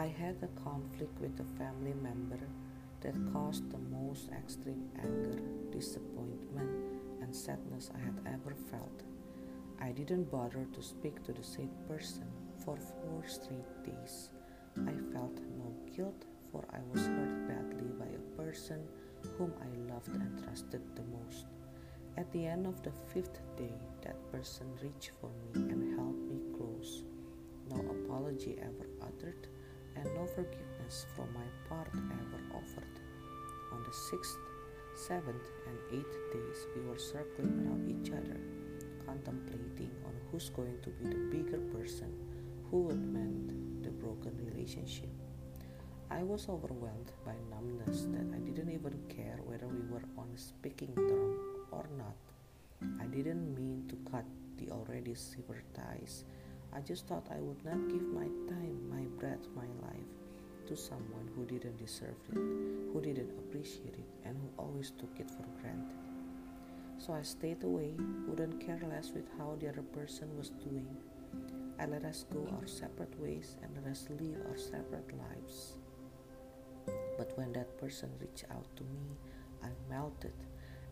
I had a conflict with a family member that caused the most extreme anger, disappointment, and sadness I had ever felt. I didn't bother to speak to the said person for four straight days. I felt no guilt, for I was hurt badly by a person whom I loved and trusted the most. At the end of the fifth day, that person reached for me and held me close. No apology ever uttered and no forgiveness from my part ever offered. On the sixth, seventh, and eighth days, we were circling around each other, contemplating on who's going to be the bigger person who would mend the broken relationship. I was overwhelmed by numbness that I didn't even care whether we were on speaking term or not. I didn't mean to cut the already severed ties I just thought I would not give my time, my breath, my life to someone who didn't deserve it, who didn't appreciate it, and who always took it for granted. So I stayed away, wouldn't care less with how the other person was doing. I let us go our separate ways and let us live our separate lives. But when that person reached out to me, I melted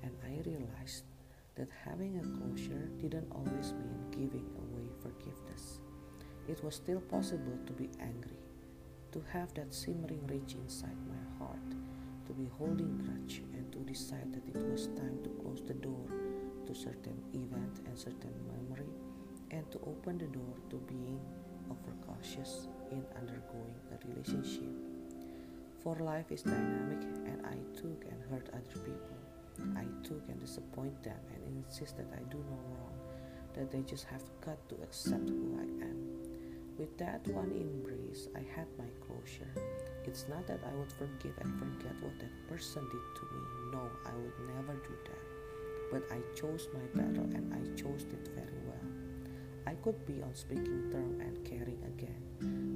and I realized that having a closure didn't always mean giving away forgiveness. It was still possible to be angry, to have that simmering rage inside my heart, to be holding grudge, and to decide that it was time to close the door to certain event and certain memory, and to open the door to being overcautious in undergoing a relationship. For life is dynamic, and I took and hurt other people. And disappoint them and insist that I do no wrong, that they just have got to accept who I am. With that one embrace, I had my closure. It's not that I would forgive and forget what that person did to me. No, I would never do that. But I chose my battle and I chose it very well. I could be on speaking term and caring again,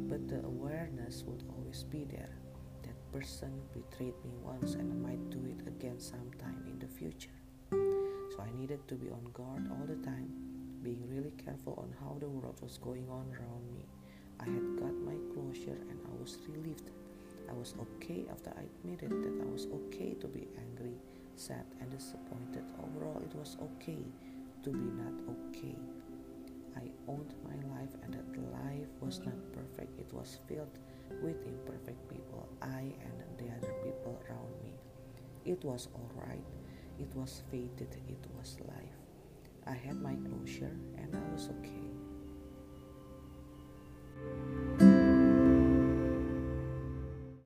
but the awareness would always be there That person betrayed me once and I might do it again sometime in the future. I needed to be on guard all the time, being really careful on how the world was going on around me. I had got my closure and I was relieved. I was okay after I admitted that I was okay to be angry, sad, and disappointed. Overall, it was okay to be not okay. I owned my life and that life was not perfect. It was filled with imperfect people, I and the other people around me. It was alright, it was fated, it was life. I had my closure and I was okay.